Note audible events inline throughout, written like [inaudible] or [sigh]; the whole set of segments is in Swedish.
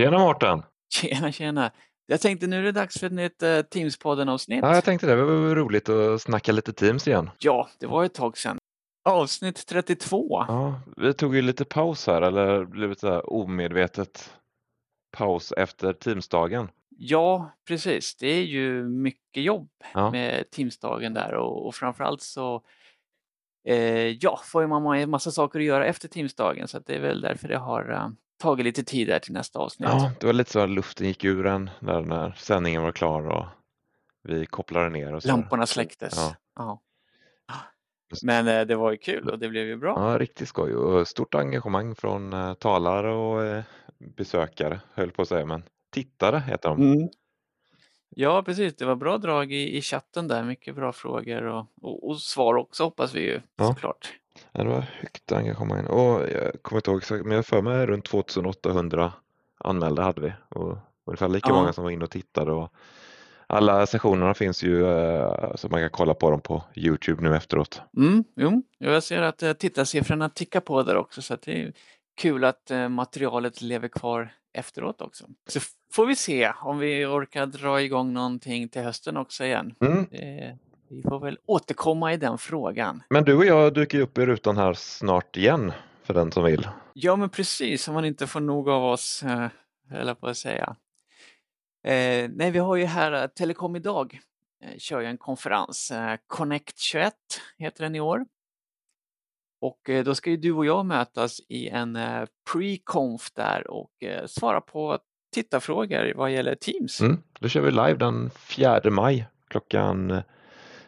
Tjena Mårten! Tjena, tjena! Jag tänkte nu är det dags för ett nytt uh, Teams-podden-avsnitt. Ja, jag tänkte det. Det var roligt att snacka lite Teams igen. Ja, det var ett tag sedan. Avsnitt 32. Ja, vi tog ju lite paus här, eller blev lite omedvetet paus efter Teamsdagen. Ja, precis. Det är ju mycket jobb Ja. med Teamsdagen där och, och framförallt så eh, ja, får man en massa saker att göra efter Teamsdagen så det är väl därför det har uh, tagit lite tid där till nästa avsnitt. Ja, det var lite så att luften gick ur en där när sändningen var klar och vi kopplade ner. Och så. Lamporna släcktes. Ja. Ja. Men eh, det var ju kul och det blev ju bra. Ja, riktigt skoj och stort engagemang från eh, talare och eh, besökare, höll på att säga, men tittare heter de. Mm. Ja, precis. Det var bra drag i, i chatten där. Mycket bra frågor och, och, och svar också hoppas vi ju Ja. såklart. Ja, det var högt engagemang och jag kommer inte ihåg exakt, men jag för mig runt 2800 anmälda hade vi och ungefär lika Ja. många som var inne och tittade. Och alla sessionerna finns ju eh, så man kan kolla på dem på Youtube nu efteråt. Mm, jo, jag ser att eh, tittarsiffrorna tickar på där också så det är kul att eh, materialet lever kvar efteråt också. Så får vi se om vi orkar dra igång någonting till hösten också igen. Mm. Eh, vi får väl återkomma i den frågan. Men du och jag dyker upp i rutan här snart igen för den som vill. Ja, men precis, om man inte får nog av oss, eh, höll på att säga. Eh, nej, vi har ju här eh, Telekom idag, eh, kör ju en konferens. Eh, Connect 21 heter den i år. Och eh, då ska ju du och jag mötas i en pre-conf där och svara på tittarfrågor vad gäller Teams. Mm. Då kör vi live den 4 maj klockan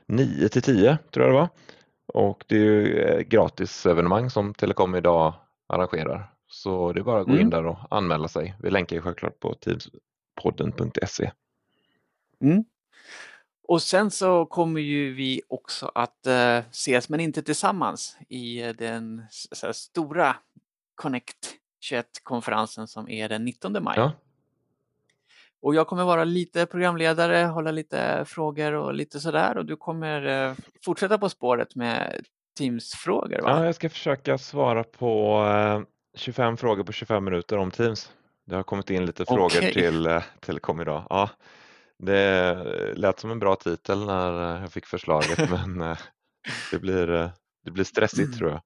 9 till 10 tror jag det var. Och det är ju eh, gratis evenemang som Telekom idag arrangerar. Så det är bara att gå in Mm. där och anmäla sig. Vi länkar ju självklart på teamspodden.se. Mm. Och sen så kommer ju vi också att eh, ses, men inte tillsammans, i eh, den stora Connect 21-konferensen som är den 19 maj. Ja. Och jag kommer vara lite programledare, hålla lite frågor och lite sådär och du kommer eh, fortsätta på spåret med Teams-frågor va? ja, jag ska försöka svara på eh, 25 frågor på 25 minuter om Teams. Det har kommit in lite frågor Okej. till eh, Telekom idag. Ja, det lät som en bra titel när eh, jag fick förslaget [laughs] men eh, det blir, eh, det blir stressigt tror jag.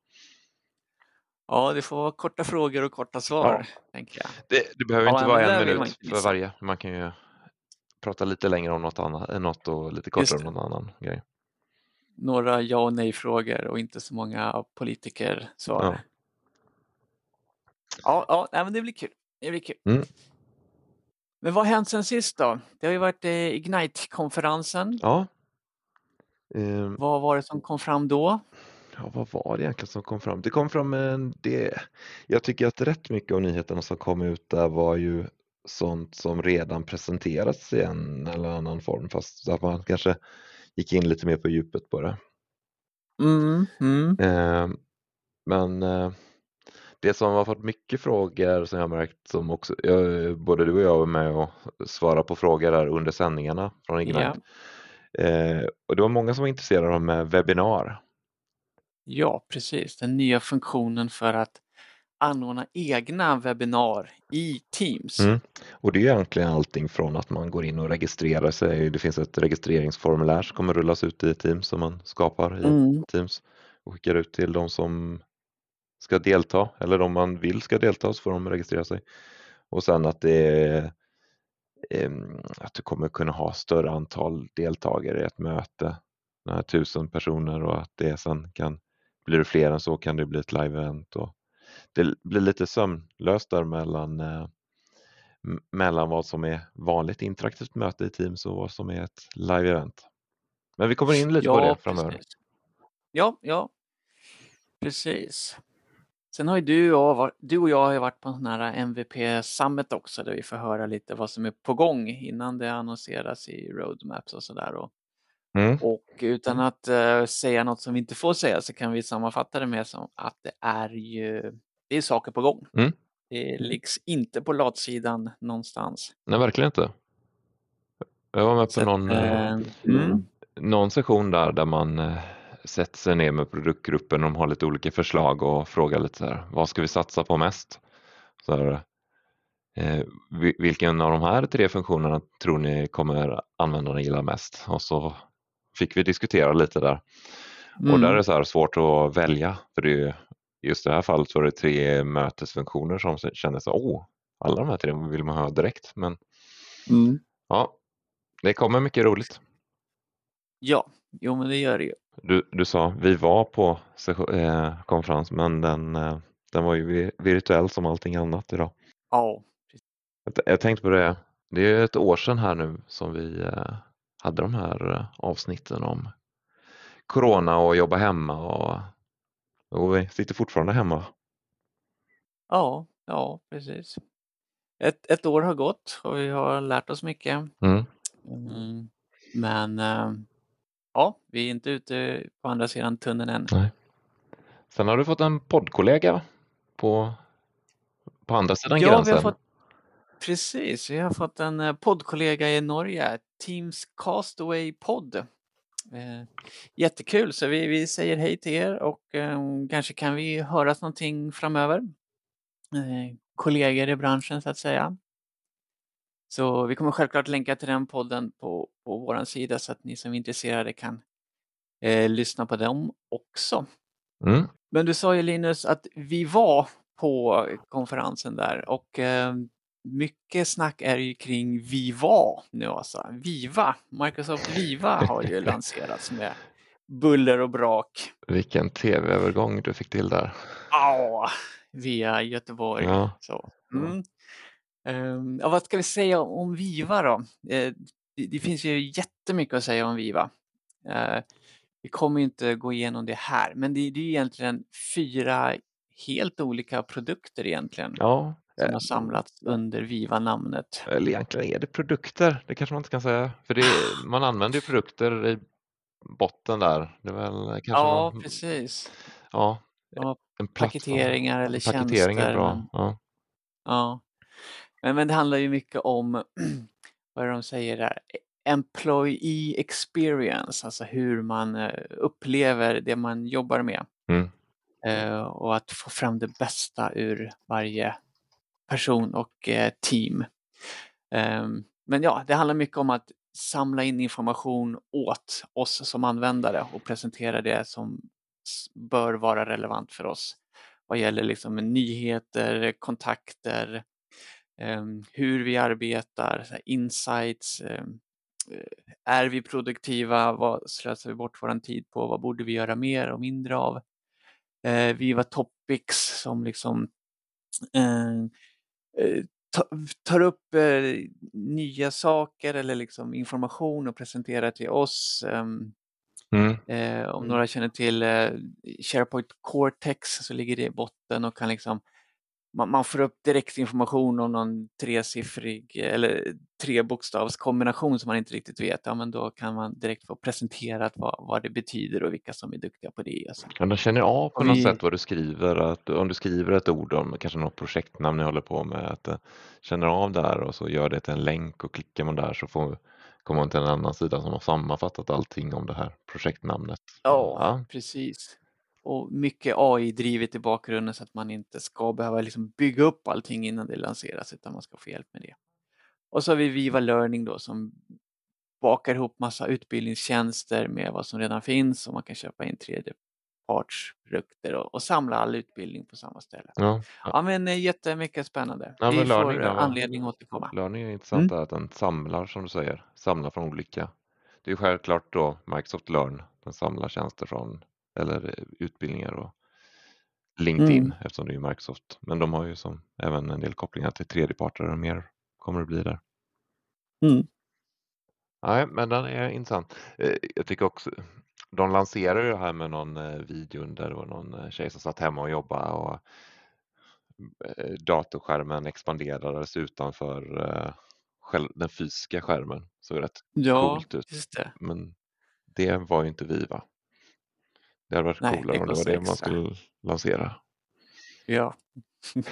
Ja, det får vara korta frågor och korta svar, tänker jag. Det, det behöver Ja, inte vara en man minut för varje. Man kan ju prata lite längre om något annat än något och lite kortare om någon annan grej. Några ja och nej-frågor och inte så många politiker-svar. Ja. Ja, ja nej, men det blir kul. Det blir kul. Mm. Men vad har hänt sen sist då? Det har ju varit eh, Ignite-konferensen. Ja. Ehm, Vad var det som kom fram då? Ja, vad var det egentligen som kom fram? Det kom fram en det. Jag tycker att rätt mycket av nyheterna som kom ut där var ju sånt som redan presenterats i en eller annan form fast att man kanske gick in lite mer på djupet på det. Mm, mm. Ehm, Men eh, det som har fått mycket frågor som jag märkt som också, jag, både du och jag var med och svarade på frågor där under sändningarna från Ignite. Eh, och det var många som var intresserade av webbinar. Ja, precis. Den nya funktionen för att anordna egna webbinar i Teams. Mm. Och det är egentligen allting från att man går in och registrerar sig. Det finns ett registreringsformulär som kommer rullas ut i Teams som man skapar i Mm. Teams och skickar ut till de som ska delta eller de man vill ska delta så får de registrera sig. Och sen att det är att du kommer kunna ha större antal deltagare i ett möte, tusen personer och att det sen kan, blir det fler än så kan det bli ett live-event. Och det blir lite sömlöst där mellan, eh, mellan vad som är vanligt interaktivt möte i Teams och vad som är ett live-event. Men vi kommer in lite på det framöver. precis. Ja, ja. Precis. Sen har ju du och, du och jag har varit på en sån här MVP Summit också där vi får höra lite vad som är på gång innan det annonseras i roadmaps och sådär. Och, Mm. och utan att eh, säga något som vi inte får säga så kan vi sammanfatta det med som att det är ju det är saker på gång. Mm. Det liggs inte på latsidan någonstans. Nej, verkligen inte. Jag var med på Så att, någon, eh, eh, mm. någon session där, där man eh, sätter sig ner med produktgruppen och de har lite olika förslag och frågar lite så här, vad ska vi satsa på mest? Så här, Eh, vilken av de här tre funktionerna tror ni kommer användarna gilla mest? Och så fick vi diskutera lite där. Mm. Och där är det så här svårt att välja, för det är just det här fallet är det tre mötesfunktioner som känner så åh, alla de här tre vill man ha direkt. Men mm. ja, det kommer mycket roligt. Ja, jo men det gör det ju. Du, du sa vi var på eh, konferens men den, eh, den var ju virtuell som allting annat idag. Ja. Jag, jag tänkte på det, det är ett år sedan här nu som vi eh, hade de här eh, avsnitten om corona och jobba hemma och, och vi sitter fortfarande hemma. Ja, ja precis. Ett, ett år har gått och vi har lärt oss mycket. Mm. Mm. Men eh, ja, vi är inte ute på andra sidan tunneln än. Nej. Sen har du fått en poddkollega på, på andra sidan ja, gränsen. Vi har fått, precis, vi har fått en eh, poddkollega i Norge, Teams Castaway Podd. Eh, jättekul, så vi, vi säger hej till er och eh, kanske kan vi höras någonting framöver. Eh, kollegor i branschen så att säga. Så vi kommer självklart länka till den podden på, på vår sida så att ni som är intresserade kan eh, lyssna på dem också. Mm. Men du sa ju Linus att vi var på konferensen där och eh, mycket snack är ju kring Viva nu alltså. Viva, Microsoft Viva har ju [laughs] lanserats med buller och brak. Vilken tv-övergång du fick till där. Ja, via Göteborg. Ja. Så. Mm. Um, ja, vad ska vi säga om Viva då? Uh, det, det, finns ju jättemycket att säga om Viva. Uh, vi kommer inte gå igenom det här, men det, det är egentligen fyra helt olika produkter egentligen. Ja. Som har samlats under Viva-namnet. Eller egentligen är det produkter, det kanske man inte kan säga. För det, man använder ju produkter i botten där. Det är väl kanske ja, någon, precis. Ja, en paketeringar eller Paketering tjänster. Är bra. Men, ja. ja. Men, men det handlar ju mycket om, [clears throat] vad är det de säger där, employee experience, alltså hur man eh, upplever det man jobbar med. Mm. Uh, och att få fram det bästa ur varje person och eh, team. Ehm, men ja, det handlar mycket om att samla in information åt oss som användare och presentera det som bör vara relevant för oss vad gäller liksom nyheter, kontakter, ehm, hur vi arbetar, insights, ehm, eh, är vi produktiva, vad slösar vi bort vår tid på, vad borde vi göra mer och mindre av? Eh, viva Topics som liksom eh, tar upp nya saker eller liksom information och presenterar till oss. Mm. Eh, om mm. några känner till eh, SharePoint Cortex så ligger det i botten och kan liksom man, man får upp direktinformation om någon tresiffrig eller trebokstavskombination som man inte riktigt vet. Ja, men då kan man direkt få presenterat vad, vad det betyder och vilka som är duktiga på det. Alltså. Ja, de känner av på något sätt vad du skriver. Att, om du skriver ett ord om kanske något projektnamn ni håller på med, att det känner av där och så gör det till en länk och klickar man där så får kommer man till en annan sida som har sammanfattat allting om det här projektnamnet. Ja, ja. precis. Och mycket AI-drivet i bakgrunden så att man inte ska behöva liksom bygga upp allting innan det lanseras utan man ska få hjälp med det. Och så har vi Viva Learning då som bakar ihop massa utbildningstjänster med vad som redan finns och man kan köpa in tredje partsprodukter och, och samla all utbildning på samma ställe. Ja, ja. men eh, jättemycket spännande. Ja, Vi får learning, anledning att återkomma. Learning är intressant mm. att den samlar som du säger, samlar från olika. Det är självklart då Microsoft Learn, den samlar tjänster från eller eh, utbildningar och LinkedIn mm. eftersom det är Microsoft. Men de har ju som även en del kopplingar till tredjeparter och mer kommer det bli där. Mm. Nej, men den är intressant. Eh, jag tycker också de lanserade det här med någon eh, video där det var någon tjej som satt hemma och jobbade och datorskärmen expanderades utanför den fysiska skärmen. Såg rätt ja, coolt ut. Det. Men det var ju inte vi va? Det hade varit Nej, coolare om det var det man skulle lansera. Ja. [laughs]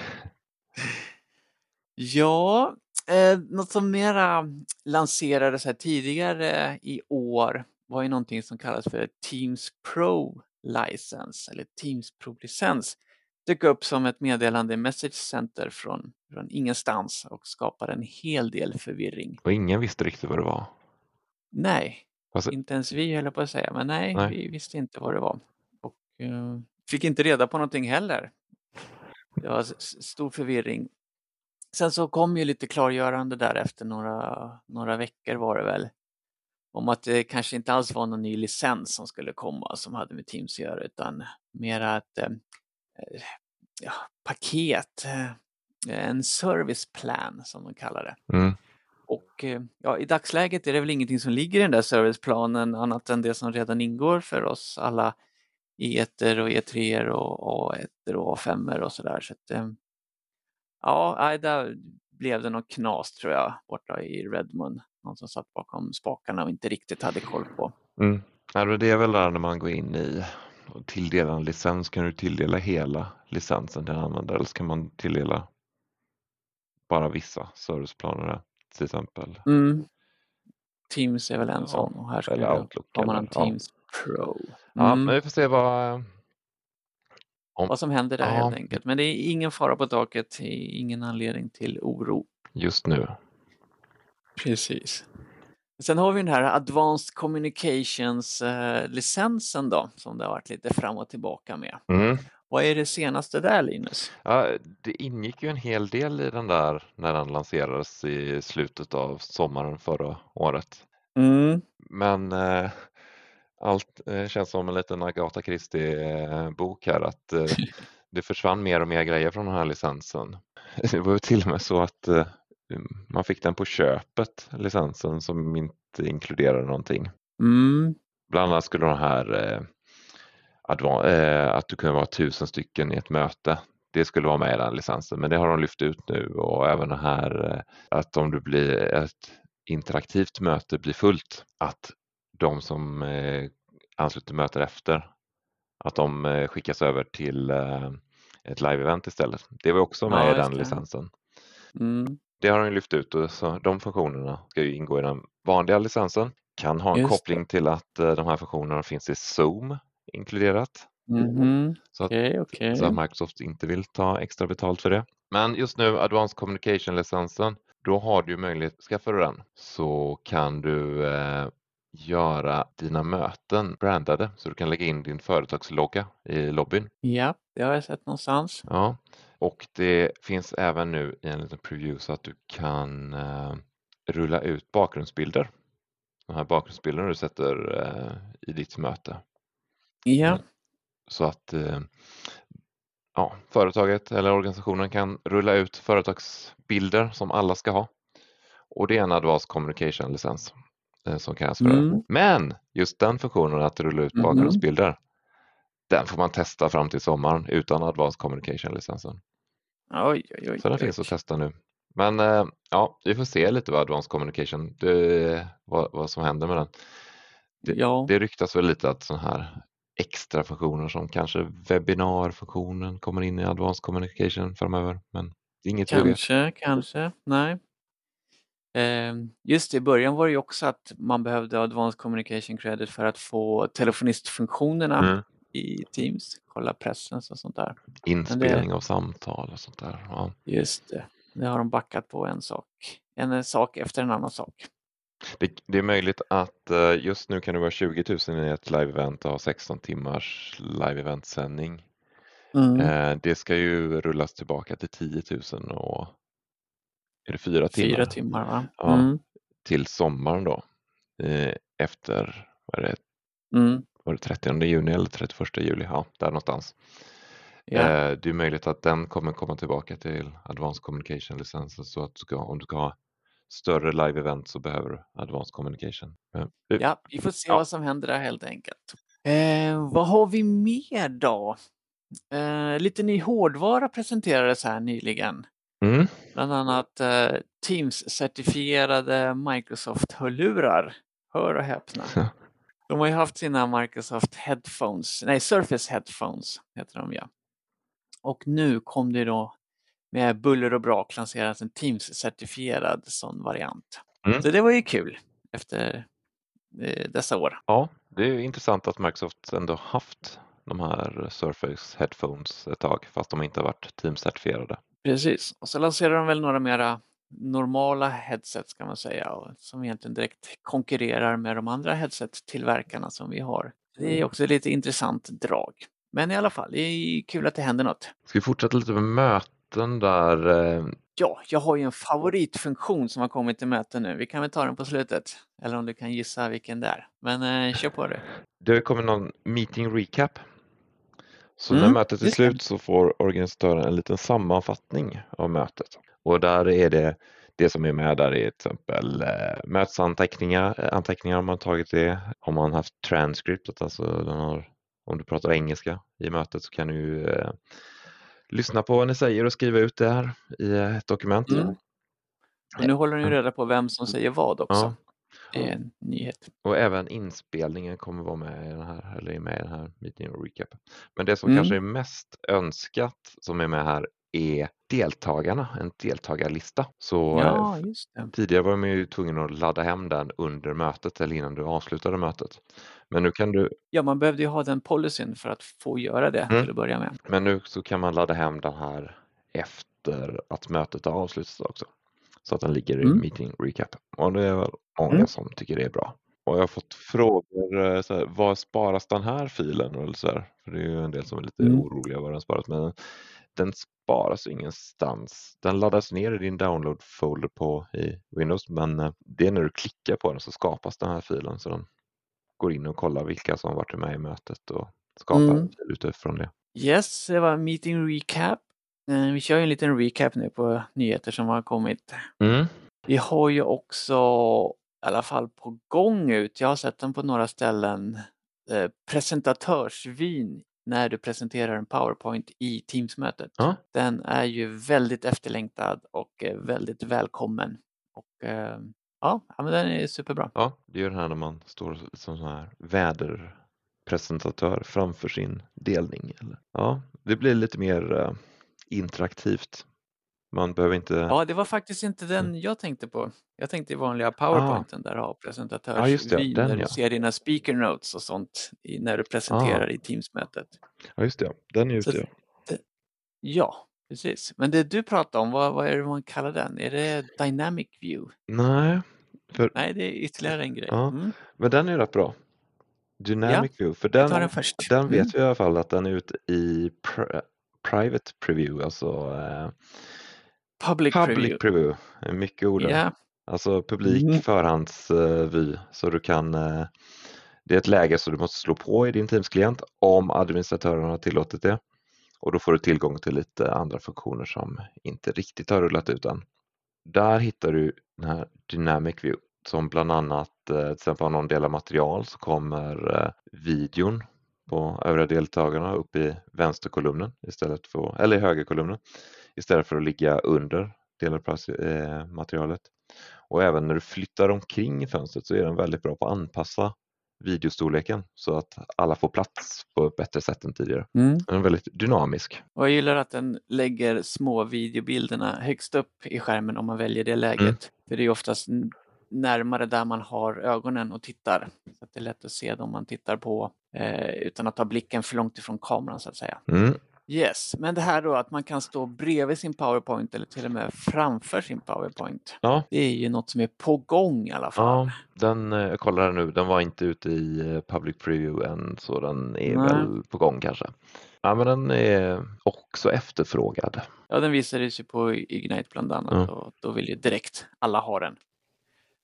ja, eh, något som mera lanserades här tidigare i år var ju någonting som kallas för Teams Pro License eller Teams Pro-licens. dök upp som ett meddelande i Message Center från, från ingenstans och skapade en hel del förvirring. Och ingen visste riktigt vad det var. Nej, Alltså, inte ens vi höll på att säga, men nej, Nej. vi visste inte vad det var. Och eh, fick inte reda på någonting heller. Det var stor förvirring. Sen så kom ju lite klargörande där efter några, några veckor var det väl. Om att det kanske inte alls var någon ny licens som skulle komma som hade med Teams att göra utan mera ett eh, eh, ja, paket, eh, en service plan som de kallar det. mm, och eh, ja, i dagsläget är det väl ingenting som ligger i den där serviceplanen annat än det som redan ingår för oss alla E1 och E3 och A1 och A5 och sådär. Så att, ehm, ja, där blev det något knas tror jag borta i Redmond. Någon som satt bakom spakarna och inte riktigt hade koll på. mm. Ja, det är väl där när man går in i och tilldelar en licens kan du tilldela hela licensen till en användare eller så kan man tilldela bara vissa serviceplaner där, till exempel. Mm. Teams är väl en Ja, sån och här skulle eller Outlook har man en eller- ja. Teams Pro. Ja, Mm. men vi får se vad... om- Vad som händer där Ja. helt enkelt. Men det är ingen fara på taket, ingen anledning till oro. Just nu. Precis. Sen har vi den här Advanced Communications-licensen då, som det har varit lite fram och tillbaka med. Mm. Vad är det senaste där Linus? Ja, det ingick ju en hel del i den där när den lanserades i slutet av sommaren förra året. Mm. Men eh, allt eh, känns som en liten Agatha Christie-bok här att eh, [laughs] det försvann mer och mer grejer från den här licensen. [laughs] Det var ju till och med så att eh, man fick den på köpet, licensen, som inte inkluderade någonting. Mm. Bland annat skulle de här eh, att du kunde vara tusen stycken i ett möte. Det skulle vara med i den licensen men det har de lyft ut nu och även det här eh, att om du blir ett interaktivt möte blir fullt att de som eh, ansluter möten efter att de eh, skickas över till eh, ett live-event istället. Det var också med Ja, i den det. licensen. Mm. Det har de lyft ut och så de funktionerna ska ju ingå i den vanliga licensen. Kan ha en Just det. koppling till att eh, de här funktionerna finns i Zoom inkluderat. Mhm. Så att, Okej, okej. så att Microsoft inte vill ta extra betalt för det. Men just nu Advanced Communication-licensen, då har du möjlighet, skaffar du den så kan du eh, göra dina möten brandade så du kan lägga in din företagslogga i lobbyn. Ja, det har jag sett någonstans. Ja. Och det finns även nu i en liten preview så att du kan eh, rulla ut bakgrundsbilder. De här bakgrundsbilderna du sätter eh, i ditt möte. Ja, Mm. Så att eh, ja, företaget eller organisationen kan rulla ut företagsbilder som alla ska ha. Och det är en Advanced Communication-licens eh, som kallas för det. Mm. Men just den funktionen att rulla ut Mhm. bakgrundsbilder, den får man testa fram till sommaren utan Advanced Communication-licensen. oj, oj, oj. Så den finns att testa nu. Men eh, ja, vi får se lite vad Advanced Communication, det, vad, vad som händer med den. det- Ja, Det ryktas väl lite att sådana här extra funktioner som kanske webbinarfunktionen kommer in i Advanced Communication framöver. Men det inget kanske, kanske. Nej. Ehm, Just det, i början var det ju också att man behövde Advanced Communication Credit för att få telefonistfunktionerna Mm. i Teams, kolla pressen och sånt där. Inspelning av samtal och sånt där. Ja. Just det, det har de backat på en sak. En sak efter en annan sak. Det, det är möjligt att eh, just nu kan det vara 20 000 i ett live-event och ha 16 timmars live-event-sändning. Mm. Eh, det ska ju rullas tillbaka till 10 000 och är det fyra timmar? Fyra timmar va? Ja. Mm. till sommaren då. Efter, vad är det, Mm. var det 30 juni eller 31 juli? Ja, där någonstans. Eh, det är möjligt att den kommer komma tillbaka till Advanced Communication-licensen så att du ska, om du ska ha större live-event så behöver du Advanced Communication. Men, vi- ja, vi får se Ja. vad som händer där helt enkelt. Eh, vad har vi mer då? Eh, lite ny hårdvara presenterades här nyligen. Mm, Bland annat eh, Teams-certifierade Microsoft-hörlurar. Hör och häpna. De har ju haft sina Microsoft Headphones, nej Surface Headphones heter de ja. Och nu kom det då med buller och brak lanseras en Teams-certifierad sån variant. Mm. Så det var ju kul efter eh, dessa år. ja, det är ju intressant att Microsoft ändå haft de här Surface Headphones ett tag fast de inte har varit teamcertifierade. Precis, och så lanserar de väl några mera normala headsets kan man säga och som egentligen direkt konkurrerar med de andra headset-tillverkarna som vi har. Det är också ett lite intressant drag. Men i alla fall, det är kul att det händer något. Ska vi fortsätta lite med möten där? eh, Ja, jag har ju en favoritfunktion som har kommit till möten nu. Vi kan väl ta den på slutet. Eller om du kan gissa vilken det är. Men eh, kör på det. Det kommer någon meeting recap. Så Mm, när mötet är slut så får organisatören en liten sammanfattning av mötet. Och där är det det som är med där är till exempel eh, mötesanteckningar, eh, anteckningar om man tagit det, om man haft transcript, alltså den har, om du pratar engelska i mötet så kan du eh, lyssna på vad ni säger och skriva ut det här i eh, ett dokument. Mm. Och nu håller ni reda på vem som säger vad också. Ja. Det är en nyhet. Och även inspelningen kommer vara med i den här, eller är med i den här meeting och recap. Men det som Mm. kanske är mest önskat som är med här är deltagarna, en deltagarlista. Så Ja, tidigare var man ju tvungen att ladda hem den under mötet eller innan du avslutade mötet. Men nu kan du, Ja, man behövde ju ha den policyn för att få göra det Mm. till att börja med. men nu så kan man ladda hem den här efter att mötet har avslutats också. Så att den ligger i Mm. meeting recap. Och det är väl många Mm. som tycker det är bra. Och jag har fått frågor, eh, så här, var sparas den här filen? Eller så här, för det är ju en del som är lite Mm. oroliga var den sparas. Men den sparas ingenstans. Den laddas ner i din download-folder på i Windows. Men eh, det är när du klickar på den så skapas den här filen. Så den går in och kollar vilka som varit med i mötet och skapar Mm. en fil utifrån det. Yes, det var meeting recap. Eh, Vi kör ju en liten recap nu på nyheter som har kommit. Mm. Vi har ju också i alla fall på gång ut, jag har sett den på några ställen, eh, presentatörsvyn när du presenterar en PowerPoint i Teams-mötet. Ja. Den är ju väldigt efterlängtad och eh, väldigt välkommen. Och eh, ja, men den är superbra. Ja, det är ju det här när man står som sån här väderpresentatör framför sin delning. Eller? Ja, det blir lite mer eh, interaktivt. Man behöver inte... Ja, det var faktiskt inte Mm. den jag tänkte på. Jag tänkte i vanliga PowerPointen där du har Ja, just det, presentatörsvyn den, där du ja. ser dina speaker notes och sånt i, när du presenterar i Teams-mötet. Ja, just det. Den är Så ute. ja. Ja, precis. Men det du pratar om, vad, vad är det man kallar den? Är det Dynamic View? Nej, för, Nej, det är ytterligare en grej. Ja. Mm. men den är rätt bra. Dynamic view, för den, den den Mm. vet vi i alla fall att den är ute i pr- private preview, alltså eh, Public, public Preview. preview. Mycket ord. Ja, Alltså publik Mm. förhandsvy så du kan eh, Det är ett läge så du måste slå på i din Teams-klient om administratören har tillåtit det och då får du tillgång till lite andra funktioner som inte riktigt har rullat ut än. Där hittar du den här Dynamic View som bland annat eh, till exempel om någon delar material så kommer eh, videon på övriga deltagarna upp i vänsterkolumnen istället för, eller i högerkolumnen istället för att ligga under delade materialet. Och även när du flyttar omkring i fönstret så är den väldigt bra på att anpassa videostorleken så att alla får plats på ett bättre sätt än tidigare. mm. Den är väldigt dynamisk. och jag gillar att den lägger små videobilderna högst upp i skärmen om man väljer det läget. Mm. För det är oftast närmare där man har ögonen och tittar. Så det är lätt att se dem man tittar på eh, utan att ha blicken för långt ifrån kameran så att säga. Mm. Yes, men det här då att man kan stå bredvid sin powerpoint eller till och med framför sin powerpoint. Ja, Det är ju något som är på gång i alla fall. ja den, eh, jag kollar här nu, den var inte ute i eh, public preview än så den är Nej. väl på gång kanske. Ja men den är också efterfrågad. Ja, den visades ju på Ignite bland annat Ja. och då vill ju direkt alla ha den.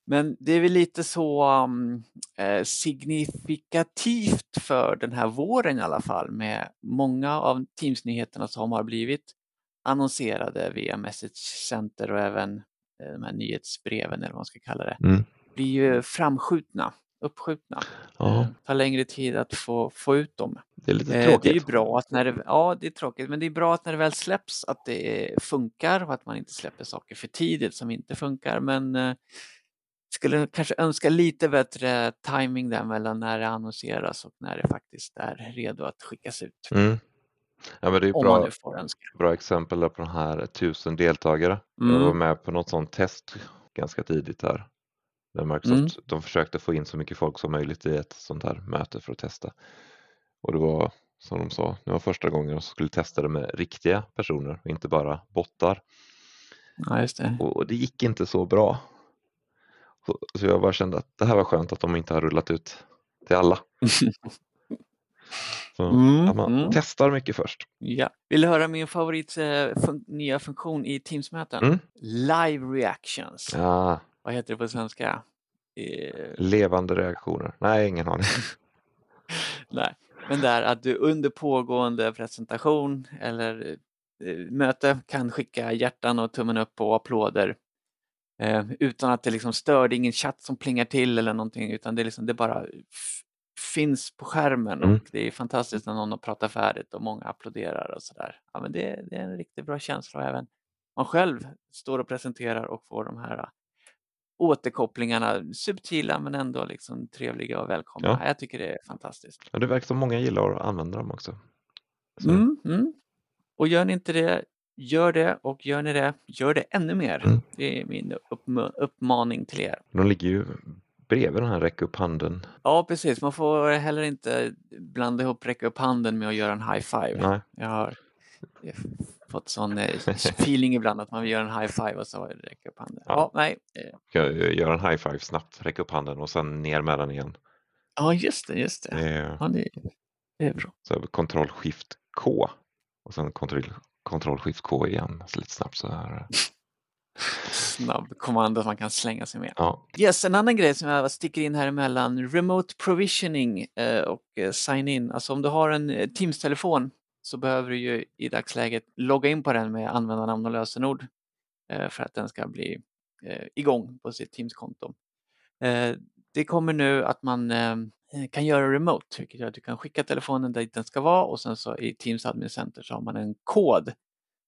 Men det är väl lite så um, eh, signifikativt för den här våren i alla fall med många av Teams-nyheterna som har blivit annonserade via Message Center och även eh, de här nyhetsbreven eller vad man ska kalla det, Mm. blir ju framskjutna, uppskjutna. Ja, Eh, tar längre tid att få, få ut dem. det är lite Eh, tråkigt. Det är ju bra att när det, ja det är tråkigt, men det är bra att när det väl släpps att det funkar och att man inte släpper saker för tidigt som inte funkar. Men eh, skulle kanske önska lite bättre timing där mellan när det annonseras och när det faktiskt är redo att skickas ut. Mm. Ja men det är Om man bra, bra exempel där på de här tusen deltagare. Jag var Mm. med på något sånt test ganska tidigt här. Där Microsoft, de försökte få in så mycket folk som möjligt i ett sånt här möte för att testa. Och det var som de sa. Det var första gången de skulle testa det med riktiga personer och inte bara bottar. Ja, just det. Och det gick inte så bra. Så, så jag bara kände att det här var skönt att de inte har rullat ut till alla. [laughs] Så, Mm, att man mm. testar mycket först. Ja. Vill du höra min favorit eh, fun- nya funktion i Teams-möten? Mm. Live reactions. Ja, Vad heter det på svenska? Eh, levande reaktioner. Nej, ingen aning. [laughs] nej, men det är att du under pågående presentation eller eh, möte kan skicka hjärtan och tummen upp och applåder eh, utan att det liksom stör. Det är ingen chatt som plingar till eller någonting utan det, liksom, det bara finns på skärmen Mm. och det är fantastiskt när någon har pratat färdigt och många applåderar och sådär. Ja, men det, det är en riktigt bra känsla och även man själv står och presenterar och får de här återkopplingarna, subtila men ändå liksom trevliga och välkomna. Ja. Jag tycker det är fantastiskt. Ja, det verkar som många gillar att använda dem också. Så, Mm, mm. Och gör ni inte det, gör det och gör ni det, gör det ännu mer. Mm. Det är min uppm- uppmaning till er. De ligger ju bredvid den här räcka upp handen. Ja, precis. Man får heller inte blanda ihop räcka upp handen med att göra en high five. Nej, Jag har fått sån eh, feeling ibland att man vill göra en high five och så räcka upp handen. Ja, Ja. nej. göra en high five snabbt, räcka upp handen och sen ner med den igen. Ja, just det, just det. Det är, Ja, det, det är bra. så kontroll skift K och sen kontroll, kontroll skift K igen så lite snabbt så här. Snabb kommando man kan slänga sig med. Ja, Yes, en annan grej som jag sticker in här emellan, remote provisioning eh, och eh, sign in. Alltså om du har en eh, Teams-telefon så behöver du ju i dagsläget logga in på den med användarnamn och lösenord för att den ska bli igång på sitt Teams-konto. Det kommer nu att man eh, kan göra remote, vilket gör att du kan skicka telefonen dit den ska vara och sen så i Teams Admin Center så har man en kod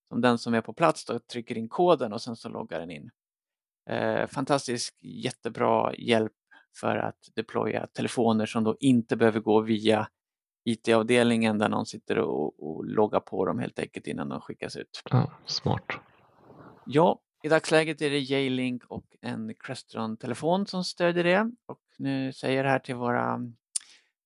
som den som är på plats då trycker in koden och sen så loggar den in. Eh, fantastisk, jättebra hjälp för att deploya telefoner som då inte behöver gå via IT-avdelningen där någon sitter och, och loggar på dem helt enkelt innan de skickas ut. ja smart. Ja, i dagsläget är det J-Link och en Crestron-telefon som stödjer det. Och nu säger det här till våra,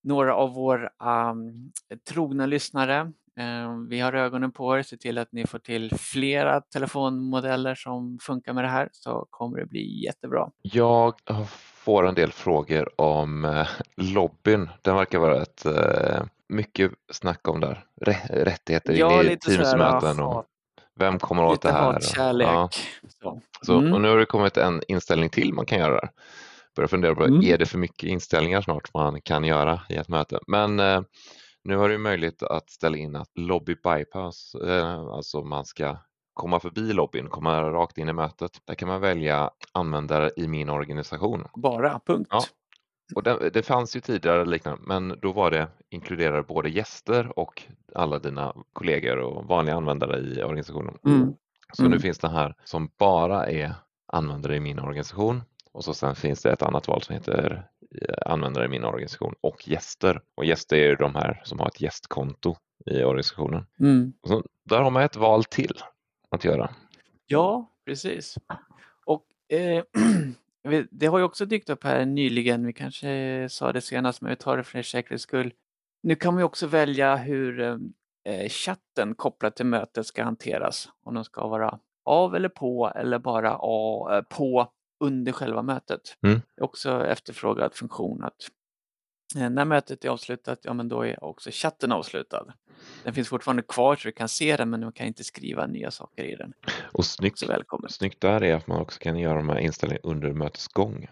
några av våra um, trogna lyssnare. Eh, vi har ögonen på er, se till att ni får till flera telefonmodeller som funkar med det här så kommer det bli jättebra. Jag får en del frågor om eh, lobbyn. Den verkar vara ett eh, mycket snack om där. Rä- rättigheter Ja, in i Teamsmöten och vem kommer åt det här? hatkärlek. Ja. Så. Så, Mm. Och nu har det kommit en inställning till man kan göra där. Börjar fundera på, Mm. är det för mycket inställningar snart man kan göra i ett möte? Men eh, nu har du möjlighet att ställa in att lobby bypass, eh, alltså man ska komma förbi lobbyn, komma rakt in i mötet. Där kan man välja användare i min organisation. Bara, punkt. Ja. Och det, det fanns ju tidigare liknande, men då var det inkluderar både gäster och alla dina kollegor och vanliga användare i organisationen. Mm. Så nu Mm. finns det här som bara är användare i min organisation och så sen finns det ett annat val som heter eh, användare i min organisation och gäster. Och gäster är ju de här som har ett gästkonto i organisationen. Mm. Så, där har man ett val till att göra. Ja, precis. Och eh, [clears throat] det har ju också dykt upp här nyligen, vi kanske sa det senast men vi tar det för säkerhets skull. Nu kan man ju också välja hur eh, chatten kopplat till mötet ska hanteras. Om den ska vara av eller på eller bara av, eh, på under själva mötet. Mm. Det är också efterfrågad funktion att eh, när mötet är avslutat, ja men då är också chatten avslutad. Den finns fortfarande kvar så du kan se den men du kan inte skriva nya saker i den. Och snyggt, Så välkommen. snyggt där är att man också kan göra de här inställningarna under mötets gång.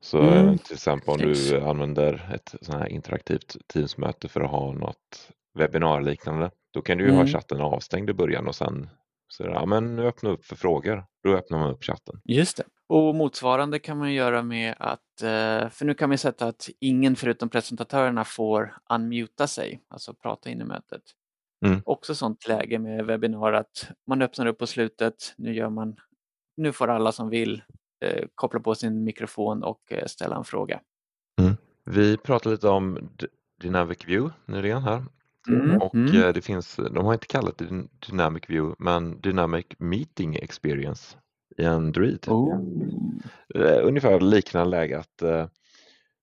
Så Mm. till exempel om du Snyggt. använder ett sånt här interaktivt Teamsmöte för att ha något webbinarliknande, då kan du ju ha Mm. chatten avstängd i början och sen så ja men nu öppna upp för frågor. Då öppnar man upp chatten. Just det. Och motsvarande kan man göra med att, eh, för nu kan vi sätta att ingen förutom presentatörerna får unmuta sig, alltså prata in i mötet. Mm. Också sånt läge med webbinar att man öppnar upp på slutet, nu gör man, nu får alla som vill eh, koppla på sin mikrofon och eh, ställa en fråga. Vi pratade lite om Dynamic View nyligen här Mm, och mm. det finns, de har inte kallat det Dyn- Dynamic View men Dynamic Meeting Experience i Android. Oh. Eh, ungefär liknande läge att eh,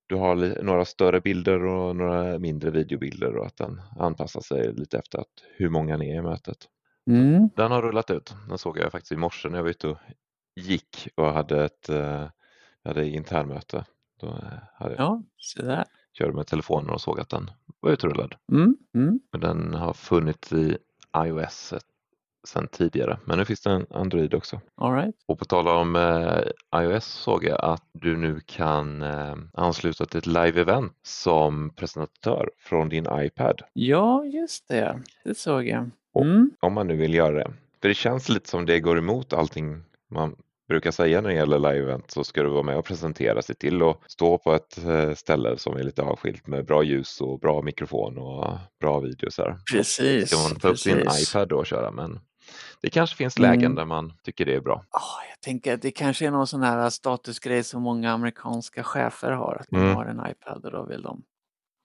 du har några större bilder och några mindre videobilder och att den anpassar sig lite efter att hur många ni är i mötet. Mm. Den har rullat ut. Den såg jag faktiskt i morse när jag var ute och gick och hade ett uh, hade internmöte. Då eh, hade jag, Ja, så där. körde med telefonen och såg att den var utrullad. Mm. Mm. Men den har funnits i iOS sedan tidigare, men nu finns det en Android också. All right. Och på tal om eh, iOS såg jag att du nu kan eh, ansluta till ett live-event som presentatör från din iPad. Ja, just det. Det såg jag. Och- Mm. Om man nu vill göra det. För det känns lite som det går emot allting man brukar säga när det gäller live-event så ska du vara med och presentera sig till och stå på ett eh, ställe som är lite avskilt med bra ljus och bra mikrofon och bra video. Så här. Precis. Ska man ta upp sin iPad då och köra men det kanske finns lägen Mm. där man tycker det är bra. Ja, jag tänker att det kanske är någon sån här statusgrej som många amerikanska chefer har. Att de Mm. har en iPad och då vill de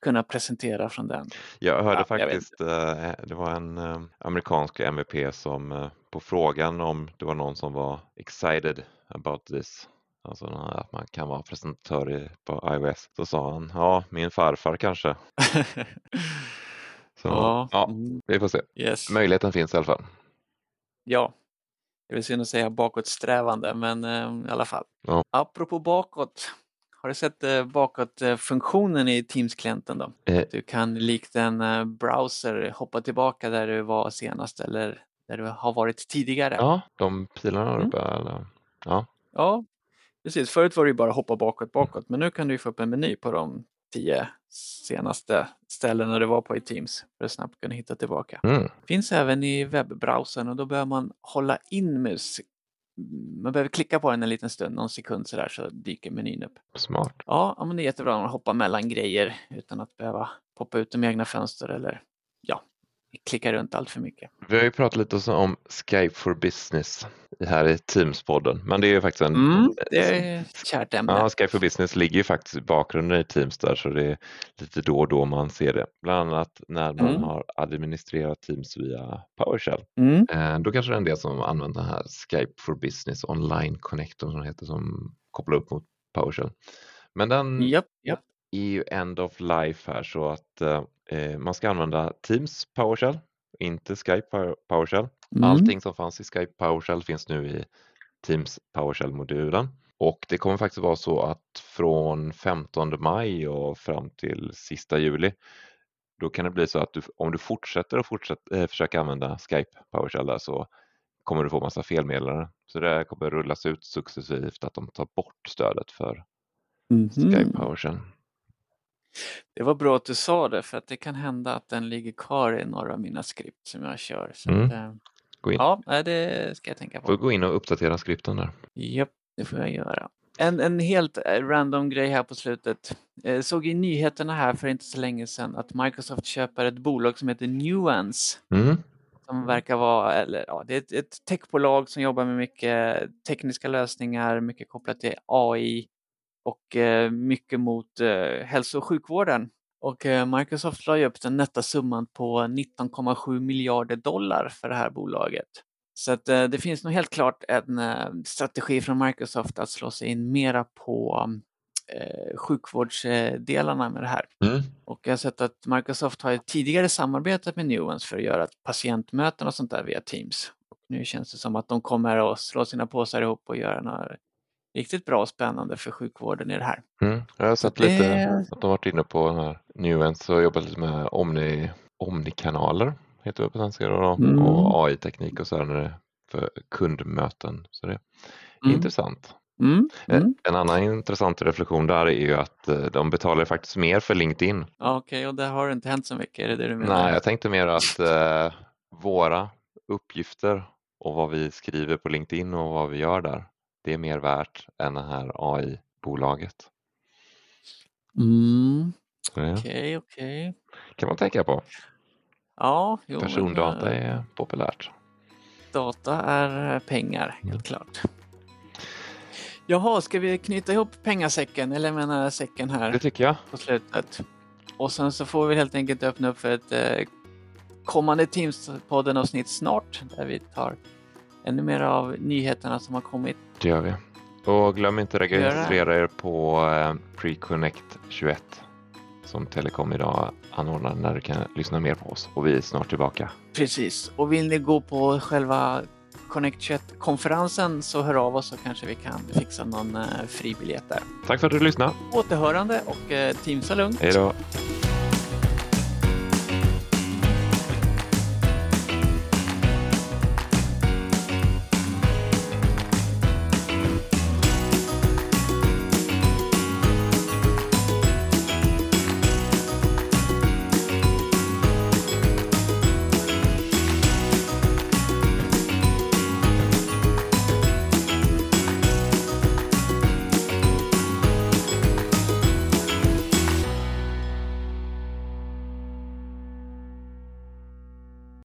kunna presentera från den. Jag hörde Ja, jag vet faktiskt, eh, det var en eh, amerikansk MVP som eh, på frågan om det var någon som var excited about this, alltså att man kan vara presentatör på iOS, så sa han ja, min farfar kanske. [laughs] Så, ja, ja, mm, vi får se. yes. Möjligheten finns i alla fall. ja. Det är synd att säga bakåtsträvande, men eh, i alla fall. Ja. Apropå bakåt. Har du sett eh, bakåt-funktionen i Teams-klienten då? Eh, Du kan likt en eh, browser hoppa tillbaka där du var senast eller där du har varit tidigare. ja, de pilarna Mm. uppe, eller? Ja, Ja, precis. Förut var det ju bara hoppa bakåt, bakåt, men nu kan du ju få upp en meny på de tio senaste ställena du var på i Teams för att snabbt kunna hitta tillbaka. mm. Finns även i webbbrowsern och då behöver man hålla in mus. Man behöver klicka på den en liten stund, någon sekund sådär, så dyker menyn upp. smart. Ja, men det är jättebra att hoppa mellan grejer utan att behöva poppa ut de egna fönster eller klicka runt allt för mycket. Vi har ju pratat lite om Skype for Business här i Teams-podden, men det är ju faktiskt en Mm, det är ett kärt ämne. Ja, Skype for Business ligger ju faktiskt i bakgrunden i Teams där så det är lite då och då man ser det. Bland annat när man Mm. har administrerat Teams via PowerShell. Mm, Eh, då kanske det är en del som använder den här Skype for Business online connectorn som det heter som kopplar upp mot PowerShell. Men den japp, japp. Är ju end of life här så att eh, eh, man ska använda Teams PowerShell, inte Skype Power- PowerShell. Mm. Allting som fanns i Skype PowerShell finns nu i Teams PowerShell-modulen. Och det kommer faktiskt vara så att från 15 maj och fram till sista juli då kan det bli så att du, om du fortsätter att fortsätt, eh, försöka använda Skype PowerShell där så kommer du få massa felmeddelanden. Så det kommer rullas ut successivt att de tar bort stödet för Mhm. Skype PowerShell. Det var bra att du sa det för att det kan hända att den ligger kvar i några av mina skript som jag kör. Så Mm. att, eh, Gå in. ja, det ska jag tänka Får på. gå in och uppdatera skripten där. Japp, det får jag göra. En, en helt eh, random grej här på slutet. Eh, såg i nyheterna här för inte så länge sedan att Microsoft köper ett bolag som heter Nuance. Mm. Som verkar vara, eller ja, det är ett, ett techbolag som jobbar med mycket tekniska lösningar, mycket kopplat till AI och eh, mycket mot eh, hälso och sjukvården. Och eh, Microsoft la upp den nätta summan på 19,7 miljarder dollar för det här bolaget. Så att det finns nog helt klart en strategi från Microsoft att slå sig in mera på eh, sjukvårdsdelarna med det här. Mm. Och jag har sett att Microsoft har tidigare samarbetat med Nuance för att göra patientmöten och sånt där via Teams. Och nu känns det som att de kommer att slå sina påsar ihop och göra något riktigt bra och spännande för sjukvården i det här. Mm. Jag har sett det- lite att de varit inne på här Nuance och jobbat lite med Omni, Omnikanaler, heter det på svenska då, Mm. och AI-teknik och så här när det för kundmöten. Så det är Mm. intressant. Mm. Eh, Mm. En annan intressant reflektion där är ju att eh, de betalar faktiskt mer för LinkedIn. Okej, och där har det inte hänt så mycket, är det det du menar? Nej, jag tänkte mer att eh, våra uppgifter och vad vi skriver på LinkedIn och vad vi gör där, det är mer värt än det här AI-bolaget. Mm. Så det Okej, okej. kan man tänka på. Ja, jo, men, Persondata eh, är populärt. Data är pengar, Mm. helt klart. Jaha, ska vi knyta ihop pengasäcken, eller jag menar säcken här? Det tycker jag. på slutet. Och sen så får vi helt enkelt öppna upp för ett eh, kommande Teams-podden-avsnitt snart där vi tar ännu mer av nyheterna som har kommit. Det gör vi. Och glöm inte registrera er på eh, Preconnect 21 som Telekom idag anordnar när du kan lyssna mer på oss och vi är snart tillbaka. Precis, och vill ni gå på själva Connect 21-konferensen så hör av oss så kanske vi kan fixa någon eh, fribiljett där. Tack för att du lyssnade. Återhörande och eh, Teamsa lugnt. Hej då.